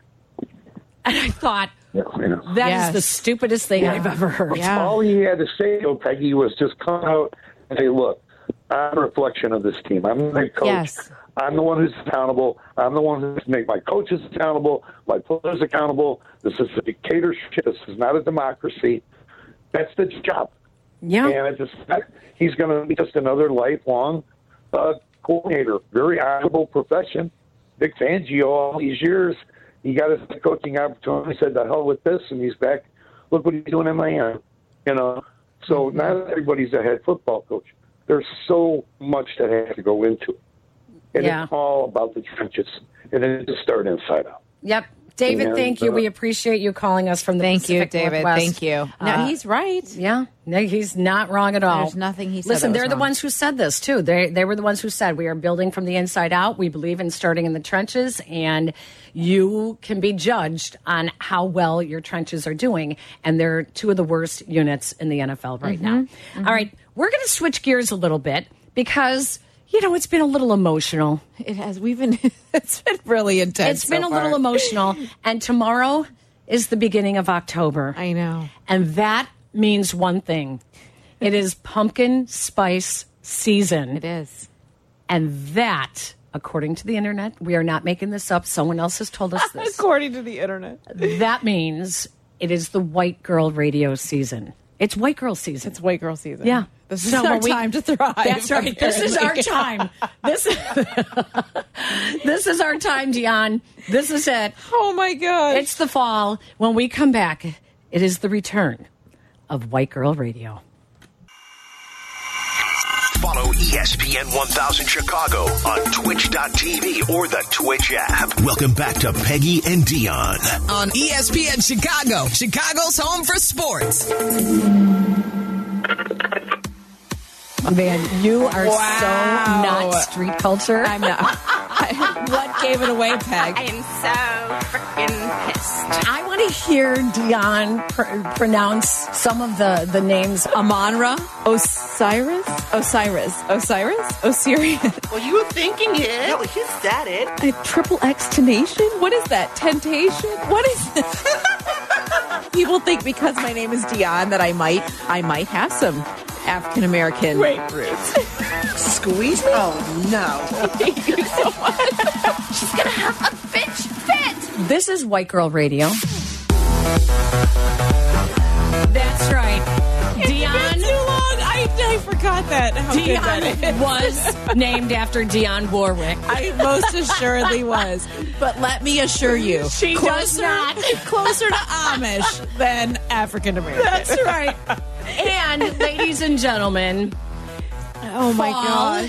Speaker 7: and I thought.
Speaker 12: Yeah, I know.
Speaker 7: That is
Speaker 6: Yes.
Speaker 7: the stupidest thing I've ever heard.
Speaker 6: Yeah.
Speaker 12: All he had to say, though, Peggy, was just come out and say, look, I'm a reflection of this team. I'm the coach.
Speaker 6: Yes.
Speaker 12: I'm the one who's accountable. I'm the one who's make my coaches accountable, my players accountable. This is a dictatorship. This is not a democracy. That's the job.
Speaker 7: Yeah.
Speaker 12: And it's just, he's going to be just another lifelong uh, coordinator. Very honorable profession. Vic Fangio, all these years, he got his coaching opportunity. Said, "The hell with this," and he's back. Look what he's doing in Miami. You know, so mm-hmm. not everybody's a head football coach. There's so much that has to go into it, and
Speaker 7: Yeah.
Speaker 12: it's all about the trenches, and then just start inside out.
Speaker 7: Yep. David,
Speaker 12: And,
Speaker 7: thank you.
Speaker 12: uh,
Speaker 7: We appreciate you calling us from the
Speaker 6: Thank you, David.
Speaker 7: Northwest.
Speaker 6: Thank you. No,
Speaker 7: Uh,
Speaker 6: he's right.
Speaker 7: Yeah, no, he's not wrong at all.
Speaker 6: There's nothing he said
Speaker 7: Listen,
Speaker 6: that
Speaker 7: they're the
Speaker 6: wrong.
Speaker 7: ones who said this too. They they were the ones who said we are building from the inside out. We believe in starting in the trenches, and you can be judged on how well your trenches are doing. And they're two of the worst units in the NFL right now.
Speaker 6: Mm-hmm.
Speaker 7: All right, we're going to switch gears a little bit because. You know, it's been a little emotional.
Speaker 6: It has. We've been. It's been really intense.
Speaker 7: It's been
Speaker 6: so
Speaker 7: a little emotional. And tomorrow is the beginning of October.
Speaker 6: I know.
Speaker 7: And that means one thing it is pumpkin spice season.
Speaker 6: It is.
Speaker 7: And that, according to the internet, we are not making this up. Someone else has told us this.
Speaker 6: According to the internet.
Speaker 7: that means it is the white girl radio season. It's white girl season.
Speaker 6: It's white girl season.
Speaker 7: Yeah.
Speaker 6: This is
Speaker 7: So
Speaker 6: our
Speaker 7: we-
Speaker 6: time to thrive.
Speaker 7: That's right. This is our time. This is this is our time, Dionne. This is it.
Speaker 6: Oh my god!
Speaker 7: It's the fall. When we come back, it is the return of White Girl Radio.
Speaker 1: Follow ESPN 1000 Chicago on twitch.tv or the Twitch app. Welcome back to Peggy and Dionne.
Speaker 13: on ESPN Chicago, Chicago's home for sports.
Speaker 7: Man, you are
Speaker 6: Wow.
Speaker 7: so not street culture.
Speaker 6: I'm not. what gave it away, Peg?
Speaker 14: I am so freaking pissed.
Speaker 7: I want to hear Dionne pr- pronounce some of the, the names.
Speaker 6: Amonra, Osiris, Osiris, Osiris, Osiris.
Speaker 14: Well, you were thinking it. No, he said it.
Speaker 6: A triple extenation? What is that? Temptation? What is this? People think because my name is Dionne that I might I might have some African American roots.
Speaker 14: Squeeze me? Oh, no.
Speaker 6: Thank you so much.
Speaker 14: She's gonna have a bitch fit.
Speaker 7: This is White Girl Radio. That's right. Dionne.
Speaker 6: Too long. I, I forgot that. How good that.
Speaker 7: Dionne was named after Dionne Warwick.
Speaker 6: I most assuredly was. But let me assure you,
Speaker 7: She does
Speaker 6: closer,
Speaker 7: not.
Speaker 6: closer to Amish than African American.
Speaker 7: That's right. And ladies and gentlemen,
Speaker 6: Oh my
Speaker 7: Fall.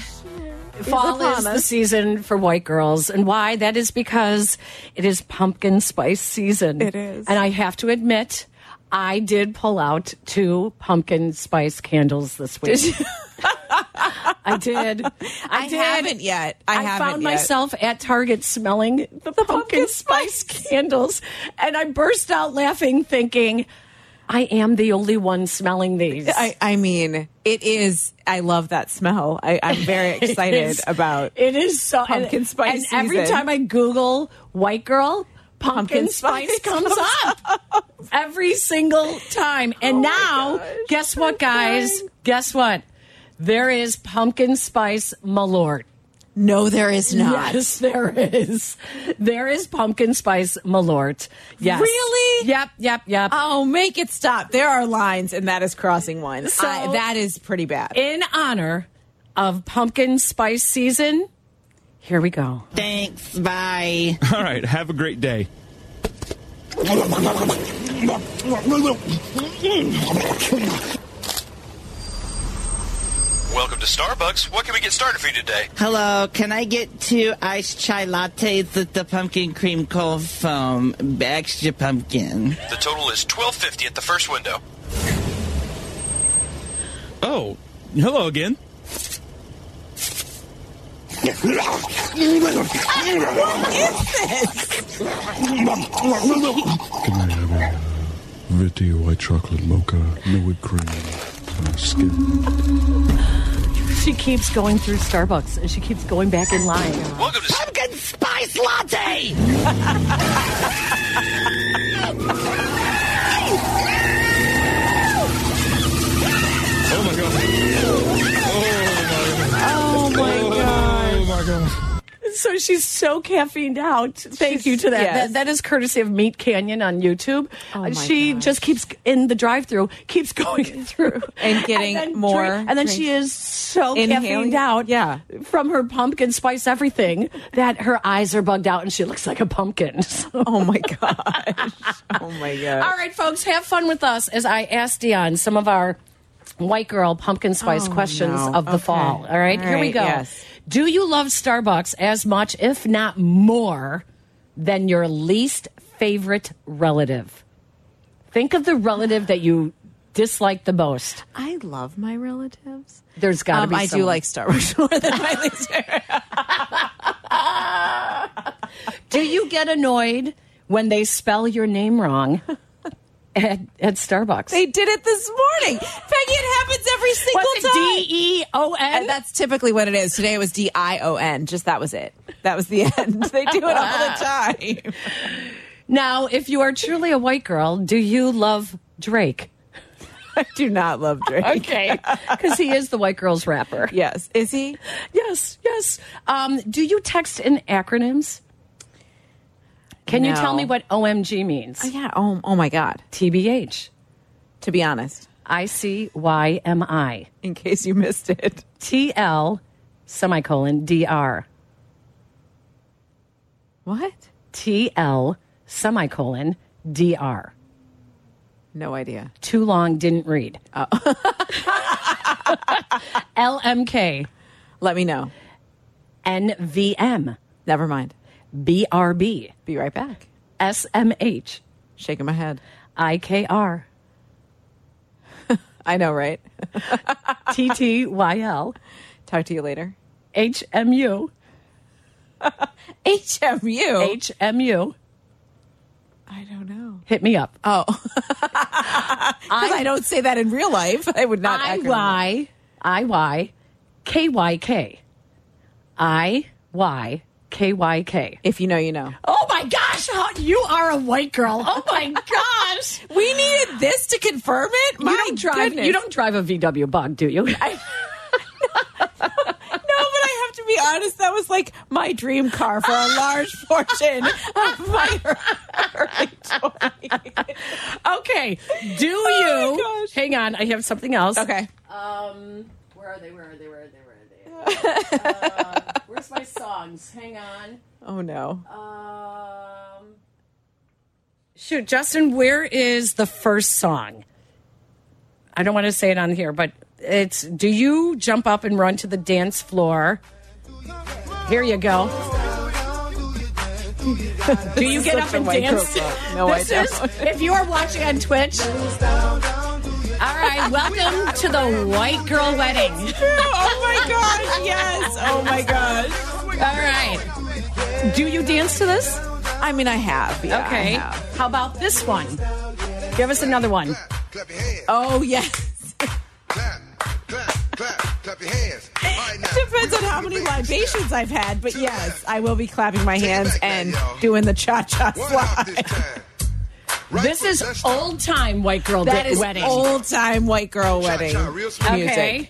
Speaker 7: Fall is the season for white girls. And why? That is because it is pumpkin spice season.
Speaker 6: It is.
Speaker 7: And I have to admit, I did pull out two pumpkin spice candles this week.
Speaker 6: Did?
Speaker 7: I did. I,
Speaker 6: I
Speaker 7: did.
Speaker 6: haven't yet. I haven't
Speaker 7: found
Speaker 6: yet.
Speaker 7: myself at Target smelling the, pumpkin, spice candles, and I burst out laughing, thinking, "I am the only one smelling these."
Speaker 6: I, I mean, it is. I love that smell. I, I'm very excited
Speaker 7: is-
Speaker 6: about.
Speaker 7: It is so
Speaker 6: Pumpkin
Speaker 7: and,
Speaker 6: spice
Speaker 7: And every time I Google white girl, pumpkin,
Speaker 6: Pumpkin
Speaker 7: spice,
Speaker 6: spice
Speaker 7: comes
Speaker 6: comes
Speaker 7: up every single time. And
Speaker 6: Oh
Speaker 7: now,
Speaker 6: gosh,
Speaker 7: guess what, guys? Guess what? There is pumpkin spice malort.
Speaker 6: No, there is not.
Speaker 7: Yes, there is. There is pumpkin spice malort. Yes.
Speaker 6: Really?
Speaker 7: Yep, yep, yep.
Speaker 6: Oh, make it stop. There are lines, and that is crossing one.
Speaker 7: So-
Speaker 6: I- that is pretty bad.
Speaker 7: In honor of pumpkin spice season, here we go.
Speaker 14: Thanks. Bye.
Speaker 15: All right, have a great day.
Speaker 16: Welcome to Starbucks. What can we get started for you today?
Speaker 14: Hello, can I get two iced chai lattes with the pumpkin cream cold foam, extra pumpkin?
Speaker 16: The total is twelve fifty at the first window.
Speaker 15: Oh, hello again.
Speaker 17: Can I have a Venti white chocolate mocha, no whipped cream, skim?
Speaker 7: She keeps going through Starbucks and she keeps going back in line.
Speaker 16: Welcome to
Speaker 14: Pumpkin spice latte!
Speaker 15: Oh my god.
Speaker 6: Oh my god.
Speaker 15: Oh my god.
Speaker 7: So she's so caffeined out. Thank you to that.
Speaker 6: yes.
Speaker 7: that. That is courtesy of Meat Canyon on YouTube.
Speaker 6: Oh
Speaker 7: she
Speaker 6: gosh.
Speaker 7: just keeps in the drive-through, keeps going through
Speaker 6: And getting
Speaker 7: then
Speaker 6: more
Speaker 7: drink- and then she is so
Speaker 6: Inhaling.
Speaker 7: caffeined out,
Speaker 6: Yeah.
Speaker 7: from her pumpkin spice everything that her eyes are bugged out and she looks like a pumpkin. So-
Speaker 6: Oh my gosh. Oh my god.
Speaker 7: All right, folks, have fun with us as I ask Dionne some of our white girl pumpkin spice
Speaker 6: Oh,
Speaker 7: questions
Speaker 6: no.
Speaker 7: of the
Speaker 6: Okay.
Speaker 7: fall. All right,
Speaker 6: All
Speaker 7: here we go.
Speaker 6: yes.
Speaker 7: Do you love Starbucks as much, if not more, than your least favorite relative? Think of the relative that you dislike the most.
Speaker 6: I love my relatives.
Speaker 7: There's got to
Speaker 6: Um,
Speaker 7: be.
Speaker 6: I do like Starbucks more than my least favorite.
Speaker 7: Do you get annoyed when they spell your name wrong at, at Starbucks?
Speaker 6: They did it this morning. Peggy, it happens every single
Speaker 7: What's
Speaker 6: time.
Speaker 7: D E O N?
Speaker 6: And that's typically what it is. Today it was D I O N. Just that was it. That was the end. They do it all the time.
Speaker 7: Now, if you are truly a white girl, do you love Drake?
Speaker 6: I do not love Drake.
Speaker 7: Okay, because he is the white girl's rapper.
Speaker 6: Yes. Is he?
Speaker 7: Yes, yes. Um, do you text in acronyms? Can you tell me what OMG means?
Speaker 6: Oh, yeah. Oh, oh my God.
Speaker 7: TBH.
Speaker 6: To be honest,
Speaker 7: I C Y M I.
Speaker 6: in case you missed it.
Speaker 7: T L semicolon D R.
Speaker 6: What?
Speaker 7: T L semicolon D R.
Speaker 6: No idea.
Speaker 7: Too long, didn't read.
Speaker 6: Oh.
Speaker 7: LMK.
Speaker 6: Let me know.
Speaker 7: NVM.
Speaker 6: Never mind.
Speaker 7: BRB.
Speaker 6: Be right back.
Speaker 7: SMH.
Speaker 6: Shaking my head.
Speaker 7: IKR.
Speaker 6: I know, right?
Speaker 7: TTYL.
Speaker 6: Talk to you later.
Speaker 7: HMU.
Speaker 6: HMU.
Speaker 7: HMU.
Speaker 6: I don't know.
Speaker 7: Hit me up.
Speaker 6: Oh. Because I, don't say that in real life. I would not. acronym
Speaker 7: IY. IY. KYK.
Speaker 6: If you know, you know.
Speaker 7: Oh my gosh, how- you are a white girl. Oh my gosh.
Speaker 6: We needed this to confirm it. My
Speaker 7: you don't drive
Speaker 6: goodness.
Speaker 7: you don't drive a VW bug, do you?
Speaker 6: No, but I have to be honest. That was like my dream car for a large portion of my early 20s.
Speaker 7: okay. Do you hang on, I have something else.
Speaker 6: Okay.
Speaker 7: Um where are they? Where are they? Where are they? Where are they? uh, where's my songs? Hang on.
Speaker 6: Oh no.
Speaker 7: Um Shoot, Justin, where is the first song? I don't want to say it on here, but it's do you jump up and run to the dance floor? Here you go. do you get up and dance?
Speaker 6: song. No, I
Speaker 7: this is
Speaker 6: don't.
Speaker 7: if you are watching on Twitch. All right, welcome to the white girl wedding.
Speaker 6: oh my gosh, yes. Oh my gosh.
Speaker 7: All right. Do you dance to this?
Speaker 6: I mean, I have. Yeah,
Speaker 7: okay.
Speaker 6: I have.
Speaker 7: How about this one? Give us another one.
Speaker 6: Oh, yes. Clap, clap, clap, clap your hands. Depends on how many libations I've had, but yes, I will be clapping my hands and doing the cha cha slide.
Speaker 7: This is old time white girl
Speaker 6: That
Speaker 7: di-
Speaker 6: is
Speaker 7: wedding.
Speaker 6: old time white girl wedding music.
Speaker 7: Okay.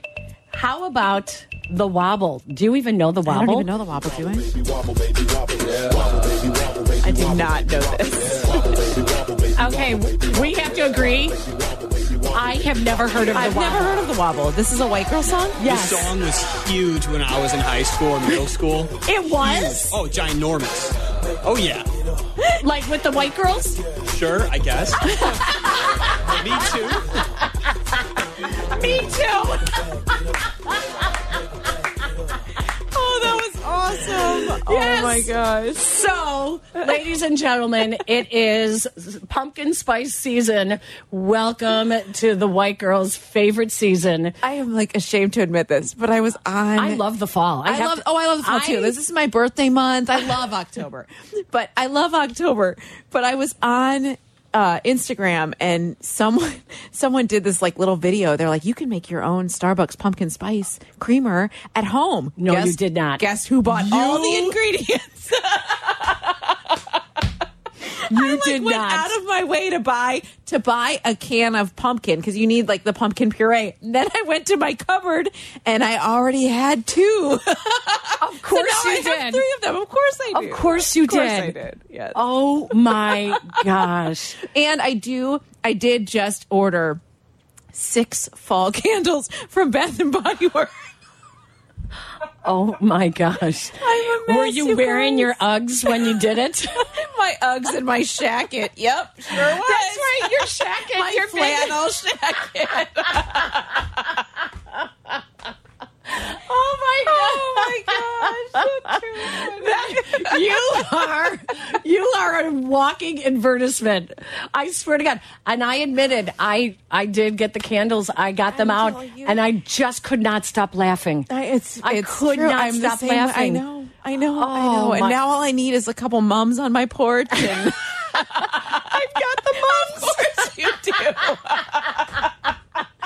Speaker 7: How about the wobble? Do you even know the
Speaker 6: I
Speaker 7: wobble?
Speaker 6: don't even know the wobble, do I? I do not know this.
Speaker 7: Okay, we have to agree. I have never heard of the
Speaker 6: I've
Speaker 7: the wobble.
Speaker 6: never heard of the wobble. This is a white girl song?
Speaker 7: Yes.
Speaker 18: This song was huge when I was in high school or middle school.
Speaker 7: It was?
Speaker 18: Oh, ginormous. Oh, yeah.
Speaker 7: Like with the white girls?
Speaker 18: Sure, I guess. Me too.
Speaker 7: Me too.
Speaker 6: Oh, awesome.
Speaker 7: Yes.
Speaker 6: Oh my gosh.
Speaker 7: So, ladies and gentlemen, it is pumpkin spice season. Welcome to the white girl's favorite season.
Speaker 6: I am like ashamed to admit this, but I was on.
Speaker 7: I love the fall.
Speaker 6: I,
Speaker 7: have
Speaker 6: love.
Speaker 7: to-
Speaker 6: oh, I love the fall
Speaker 7: I-
Speaker 6: too. This is my birthday month. I love October, but I love October. But I was on uh, Instagram and someone someone did this like little video. They're like, you can make your own Starbucks pumpkin spice creamer at home.
Speaker 7: No,
Speaker 6: Guess-
Speaker 7: you did not.
Speaker 6: Guess who bought all the ingredients?
Speaker 7: You
Speaker 6: I like,
Speaker 7: did
Speaker 6: went
Speaker 7: not.
Speaker 6: out of my way to buy to buy a can of pumpkin because you need like the pumpkin puree. And then I went to my cupboard and I already had two.
Speaker 7: Of course
Speaker 6: so
Speaker 7: you did.
Speaker 6: three of them. Of course I
Speaker 7: did.
Speaker 6: Of
Speaker 7: course you
Speaker 6: Of course
Speaker 7: did.
Speaker 6: I did. Yes.
Speaker 7: Oh my gosh.
Speaker 6: And I do. I did just order six fall candles from Bath and Body Works.
Speaker 7: Oh my gosh.
Speaker 6: I'm a mess,
Speaker 7: Were you wearing your Uggs when you did it?
Speaker 6: my Uggs and my shacket. Yep, sure was.
Speaker 7: That's right, your shacket,
Speaker 6: my
Speaker 7: your
Speaker 6: flannel shacket.
Speaker 7: Oh my oh gosh. That- you are you are a walking advertisement. I swear to God. And I admitted I I did get the candles. I got them out
Speaker 6: you.
Speaker 7: and I just could not stop laughing.
Speaker 6: I, it's,
Speaker 7: I
Speaker 6: it's
Speaker 7: could
Speaker 6: true.
Speaker 7: not
Speaker 6: I'm
Speaker 7: stop
Speaker 6: same
Speaker 7: laughing.
Speaker 6: I know. I know. I
Speaker 7: Oh,
Speaker 6: know. And
Speaker 7: my-
Speaker 6: now all I need is a couple mums on my porch. And
Speaker 7: I've got the mums.
Speaker 6: of course you do.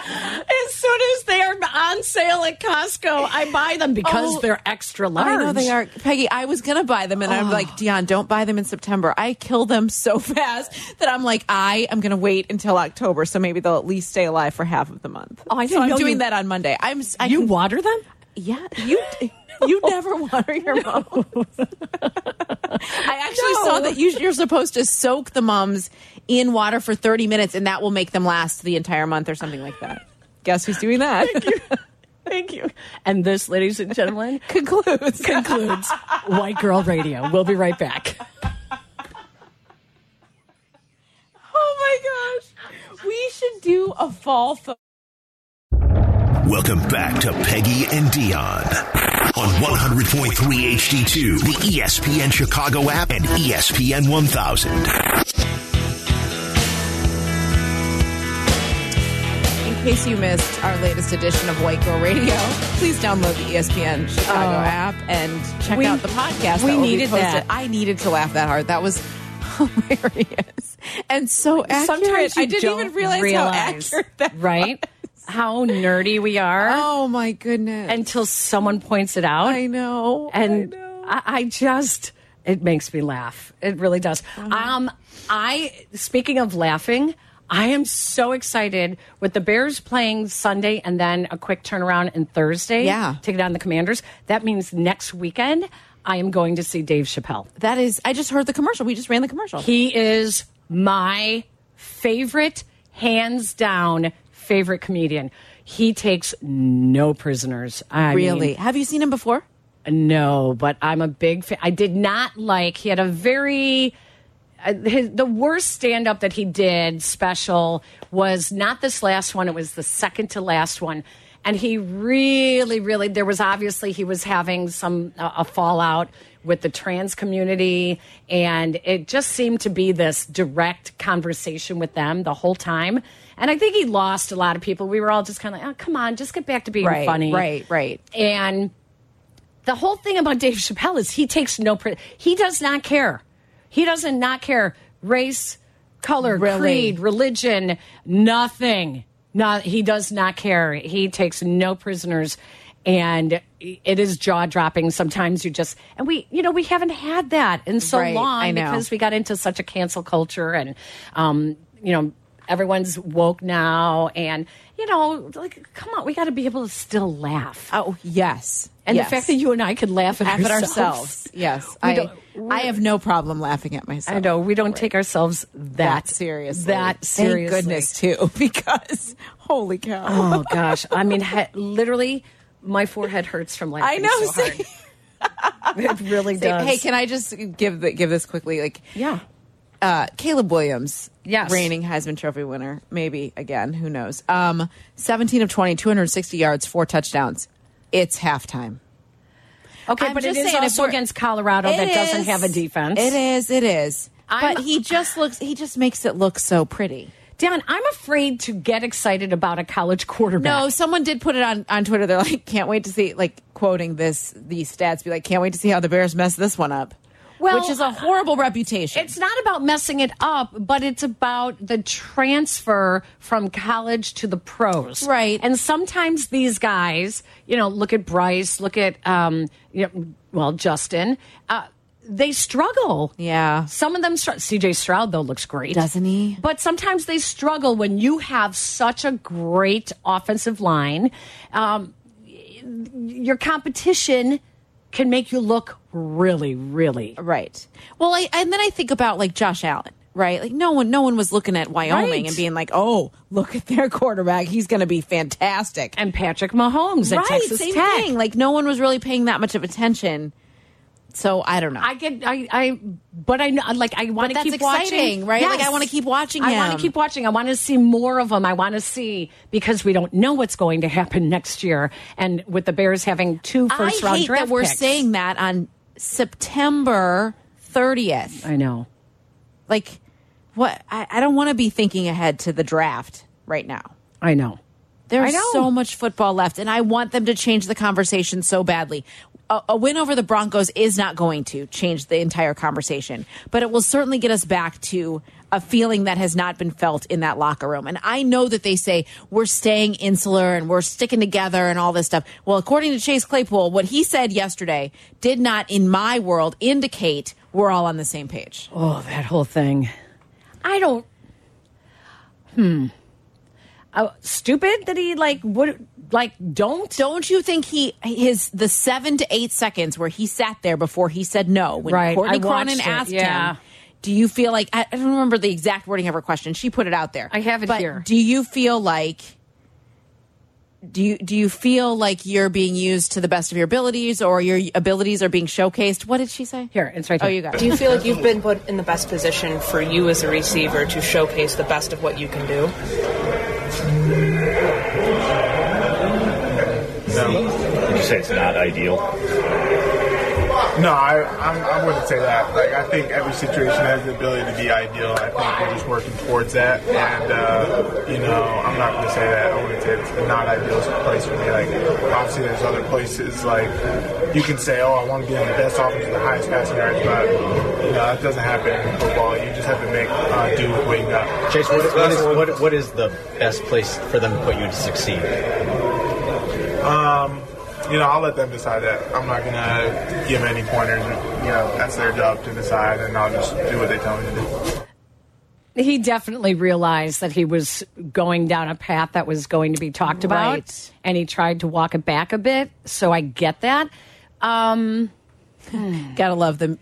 Speaker 7: As soon as they are on sale at Costco, I buy them because
Speaker 6: Oh,
Speaker 7: they're extra large.
Speaker 6: I know they are. Peggy, I was going to buy them and I'm like, Dionne, don't buy them in September. I kill them so fast that I'm like, I am going to wait until October. So maybe they'll at least stay alive for half of the month.
Speaker 7: Oh, I
Speaker 6: so I'm doing
Speaker 7: you-
Speaker 6: that on Monday. I'm, I
Speaker 7: You
Speaker 6: can-
Speaker 7: water them?
Speaker 6: Yeah, you. You never water your mums. I actually
Speaker 7: No.
Speaker 6: saw that you, you're supposed to soak the mums in water for 30 minutes, and that will make them last the entire month or something like that. Guess who's doing that?
Speaker 7: Thank you. And this, ladies and gentlemen,
Speaker 6: concludes
Speaker 7: concludes White Girl Radio. We'll be right back.
Speaker 6: Oh my gosh. We should do a fall photo.
Speaker 1: Welcome back to Peggy and Dionne on 100.3 HD2, the ESPN Chicago app, and ESPN 1000.
Speaker 6: Case you missed our latest edition of White Girl Radio, please download the ESPN Chicago
Speaker 7: Oh.
Speaker 6: app and check
Speaker 7: We-
Speaker 6: out the podcast.
Speaker 7: we
Speaker 6: that will be
Speaker 7: needed that.
Speaker 6: I needed to laugh that hard. That was hilarious and so accurate.
Speaker 7: Sometimes
Speaker 6: I didn't even realize,
Speaker 7: realize,
Speaker 6: how accurate that
Speaker 7: right? How nerdy we are.
Speaker 6: Oh my goodness!
Speaker 7: Until someone points it out.
Speaker 6: I know.
Speaker 7: and I, I just it makes me laugh. It really does.
Speaker 6: Uh-huh.
Speaker 7: Um, I speaking of laughing. I am so excited with the Bears playing Sunday and then a quick turnaround and Thursday.
Speaker 6: Yeah.
Speaker 7: Take it on the Commanders. That means next weekend I am going to see Dave Chappelle.
Speaker 6: That is, I just heard the commercial. We just ran the commercial.
Speaker 7: He is my favorite, hands down favorite comedian. He takes no prisoners. I
Speaker 6: really?
Speaker 7: mean,
Speaker 6: Have you seen him before?
Speaker 7: no, but I'm a big fan. I did not like. He had a very. Uh, his, the worst stand up that he did special was not this last one. It was the second to last one. And he really, really, there was obviously he was having some, uh, a fallout with the trans community. And it just seemed to be this direct conversation with them the whole time. And I think he lost a lot of people. We were all just kind of like, oh, come on, just get back to being
Speaker 6: Right,
Speaker 7: funny.
Speaker 6: right, right.
Speaker 7: And the whole thing about Dave Chappelle is he takes no he does not care. He doesn't not care race, color,
Speaker 6: Really?
Speaker 7: creed, religion, nothing. Not he does not care. He takes no prisoners and it is jaw dropping. Sometimes you just and we you know we haven't had that in so
Speaker 6: Right,
Speaker 7: long because we got into such a cancel culture and um you know everyone's woke now and you know like come on we got to be able to still laugh.
Speaker 6: Oh yes,
Speaker 7: And
Speaker 6: Yes.
Speaker 7: the fact that you and I could laugh at,
Speaker 6: laugh at
Speaker 7: ourselves.
Speaker 6: ourselves. Yes, I, I have no problem laughing at myself.
Speaker 7: I know we don't take ourselves that,
Speaker 6: that seriously.
Speaker 7: That seriously.
Speaker 6: Thank goodness too, because holy cow!
Speaker 7: Oh gosh, I mean, literally, my forehead hurts from laughing.
Speaker 6: I know.
Speaker 7: so it really does.
Speaker 6: Hey, can I just give the, give this quickly? Like,
Speaker 7: yeah,
Speaker 6: uh, Caleb Williams,
Speaker 7: Yes.
Speaker 6: reigning Heisman Trophy winner, maybe again, who knows? Um, seventeen of 20, 260 yards, four touchdowns. It's halftime.
Speaker 7: Okay,
Speaker 6: I'm
Speaker 7: but it
Speaker 6: just
Speaker 7: is
Speaker 6: saying,
Speaker 7: also against Colorado that doesn't have a defense.
Speaker 6: It is. It is.
Speaker 7: I'm-
Speaker 6: but he just looks. He just makes it look so pretty.
Speaker 7: Dan, I'm afraid to get excited about a college quarterback.
Speaker 6: No, someone did put it on, on Twitter. They're like, can't wait to see, like, quoting this, these stats, be like, can't wait to see how the Bears mess this one up.
Speaker 7: Well,
Speaker 6: Which is a horrible reputation.
Speaker 7: It's not about messing it up, but it's about the transfer from college to the pros.
Speaker 6: Right.
Speaker 7: And sometimes these guys, you know, look at Bryce, look at, um, you know, well, Justin, uh, they struggle.
Speaker 6: Yeah.
Speaker 7: Some of them, CJ Stroud, though, looks great.
Speaker 6: Doesn't he?
Speaker 7: But sometimes they struggle when you have such a great offensive line. Um, your competition can make you look really, really
Speaker 6: Right. Well, I, and then I think about like Josh Allen, right? Like no one, no one was looking at Wyoming
Speaker 7: Right.
Speaker 6: and being like, "Oh, look at their quarterback; he's going to be fantastic."
Speaker 7: and Patrick Mahomes at
Speaker 6: right,
Speaker 7: Texas
Speaker 6: same
Speaker 7: Tech.
Speaker 6: thing. Like no one was really paying that much of attention. So I don't know.
Speaker 7: I get, I, I, but I know, like, I want to keep
Speaker 6: exciting,
Speaker 7: watching,
Speaker 6: right? Like, I wanna keep watching
Speaker 7: I want to keep watching. I want to see more of them. I want to see because we don't know what's going to happen next year, and with the Bears having two first
Speaker 6: I
Speaker 7: round draft
Speaker 6: we're
Speaker 7: picks.
Speaker 6: saying that on September 30th.
Speaker 7: I know.
Speaker 6: Like, what? I, I don't want to be thinking ahead to the draft right now.
Speaker 7: I know.
Speaker 6: There's so much football left, and I want them to change the conversation so badly. A, a win over the Broncos is not going to change the entire conversation, but it will certainly get us back to a feeling that has not been felt in that locker room. And I know that they say we're staying insular and we're sticking together and all this stuff. Well, according to Chase Claypool, what he said yesterday did not, in my world, indicate we're all on the same page.
Speaker 7: Oh, that whole thing. I don't. Hmm. Uh, stupid that he like would Like, don't.
Speaker 6: Don't you think he his the seven to eight seconds where he sat there before he said no when
Speaker 7: Right,
Speaker 6: Courtney
Speaker 7: I
Speaker 6: Cronin
Speaker 7: it,
Speaker 6: asked
Speaker 7: yeah.
Speaker 6: him? Do you feel like I, I don't remember the exact wording of her question? She put it out there.
Speaker 7: I have it
Speaker 6: but
Speaker 7: here.
Speaker 6: Do you feel like do you do you feel like you're being used to the best of your abilities or your abilities are being showcased? What did she say?
Speaker 7: Here, it's right
Speaker 6: Oh, you got it.
Speaker 19: Do you feel like you've been put in the best position for you as a receiver to showcase the best of what you can do?
Speaker 20: Would you say it's not ideal?
Speaker 21: No, I, I'm, I wouldn't say that. Like, I think every situation has the ability to be ideal. I think we're just working towards that. And, uh, you know, I'm not going to say that. I wouldn't say it's a not ideal place for me. Like, obviously, there's other places, like, you can say, oh, I want to be in the best offense with the highest passing yards, but, you know, that doesn't happen in football. You just have to make uh, do with what you got.
Speaker 20: Chase, what, what, is, what, what is the best place for them to put you to succeed?
Speaker 21: Um, you know, I'll let them decide that. I'm not gonna give any pointers. You know, that's their job to decide, and I'll just do what they tell me to do.
Speaker 7: He definitely realized that he was going down a path that was going to be talked about,
Speaker 6: Right.
Speaker 7: and he tried to walk it back a bit. So I get that. Um,
Speaker 6: Gotta love them.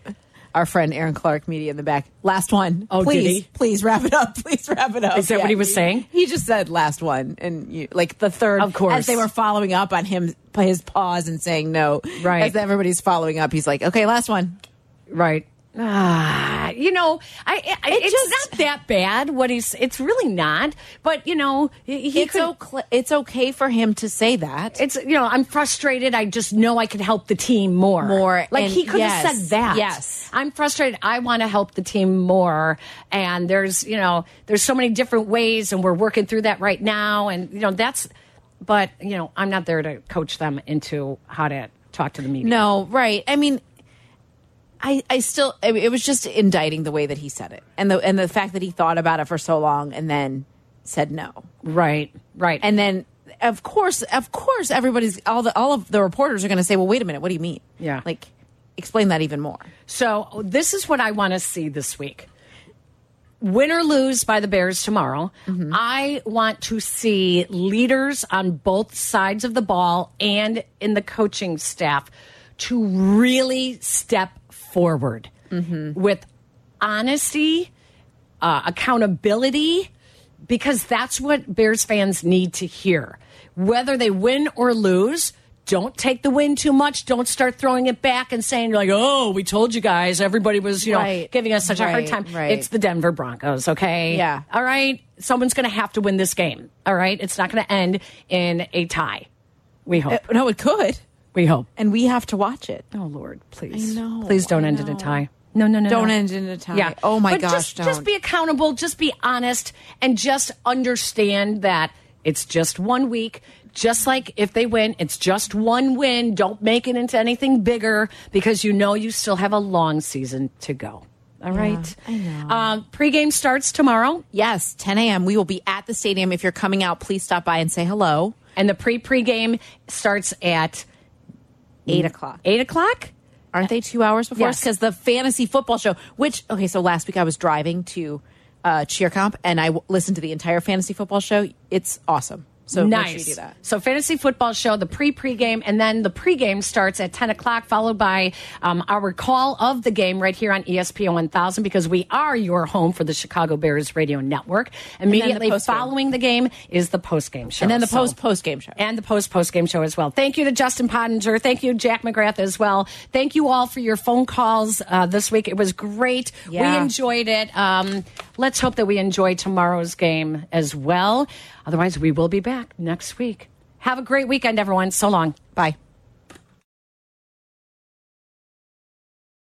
Speaker 6: Our friend Aaron Clark, media in the back. Last one.
Speaker 7: Oh,
Speaker 6: please,
Speaker 7: he?
Speaker 6: please wrap it up. Please wrap it up.
Speaker 7: Is that what he was saying?
Speaker 6: He just said last one, and you, like the third.
Speaker 7: Of course.
Speaker 6: as they were following up on him, his pause and saying no.
Speaker 7: Right.
Speaker 6: as everybody's following up, he's like, "Okay, last one."
Speaker 7: right. Ah, you know, I, I it's not that bad. What he's, it's really not. But you know, he
Speaker 6: it's,
Speaker 7: could.
Speaker 6: okay, it's okay for him to say that.
Speaker 7: It's you know I'm frustrated. I just know I could help the team more.
Speaker 6: More,
Speaker 7: like he could have said that.
Speaker 6: yes.
Speaker 7: I'm frustrated. I want to help the team more. And there's you know there's so many different ways, and we're working through that right now. And you know that's, but you know I'm not there to coach them into how to talk to the media.
Speaker 6: No, right. I mean, I I still I mean, it was just indicting the way that he said it, and the and the fact that he thought about it for so long and then said no.
Speaker 7: Right. Right.
Speaker 6: And then of course, of course, everybody's all the all of the reporters are going to say, "Well, wait a minute, what do you mean?"
Speaker 7: Yeah.
Speaker 6: like explain that even more.
Speaker 7: So this is what I want to see this week. Win or lose by the Bears tomorrow, mm-hmm. I want to see leaders on both sides of the ball and in the coaching staff to really step forward with honesty, uh, accountability, because that's what Bears fans need to hear. Whether they win or lose, don't take the win too much. Don't start throwing it back and saying like, "Oh, we told you guys." Everybody was, you know, giving us such a hard time.
Speaker 6: right.
Speaker 7: It's the Denver Broncos, okay?
Speaker 6: Yeah.
Speaker 7: All right. Someone's going to have to win this game. All right. It's not going to end in a tie. We hope.
Speaker 6: Uh, no, it could,
Speaker 7: we hope.
Speaker 6: and we have to watch it.
Speaker 7: Oh Lord, please.
Speaker 6: I know,
Speaker 7: Please don't
Speaker 6: I
Speaker 7: end in a tie. No, no, no.
Speaker 6: Don't
Speaker 7: no.
Speaker 6: end in a tie.
Speaker 7: Yeah.
Speaker 6: Oh my
Speaker 7: but
Speaker 6: gosh,
Speaker 7: Just,
Speaker 6: don't.
Speaker 7: just be accountable. Just be honest, and just understand that it's just one week. Just like if they win, it's just one win. Don't make it into anything bigger because you know you still have a long season to go. All right.
Speaker 6: I know.
Speaker 7: Um, pregame starts tomorrow.
Speaker 6: Yes, 10 a.m. We will be at the stadium. If you're coming out, please stop by and say hello.
Speaker 7: And the pre pregame starts at
Speaker 6: Eight o'clock.
Speaker 7: eight o'clock.
Speaker 6: Aren't they two hours before us? Because the fantasy football show, which, okay, so last week I was driving to uh, cheer comp and I w- listened to the entire fantasy football show. It's awesome. So
Speaker 7: nice.
Speaker 6: make sure you do that.
Speaker 7: So fantasy football show, the pre pregame, and then the pregame starts at ten o'clock, followed by um, our call of the game right here on ESPN 1000 because we are your home for the Chicago Bears radio network.
Speaker 6: then the
Speaker 7: Immediately following the game is the postgame show,
Speaker 6: And then the
Speaker 7: So-
Speaker 6: post post game show.
Speaker 7: and the post post game show as well. Thank you to Justin Pottinger. Thank you, Jack McGrath, as well. Thank you all for your phone calls uh, this week. It was great. We enjoyed it. Um, let's hope that we enjoy tomorrow's game as well. Otherwise, we will be back next week. Have a great weekend, everyone. So long.
Speaker 6: Bye.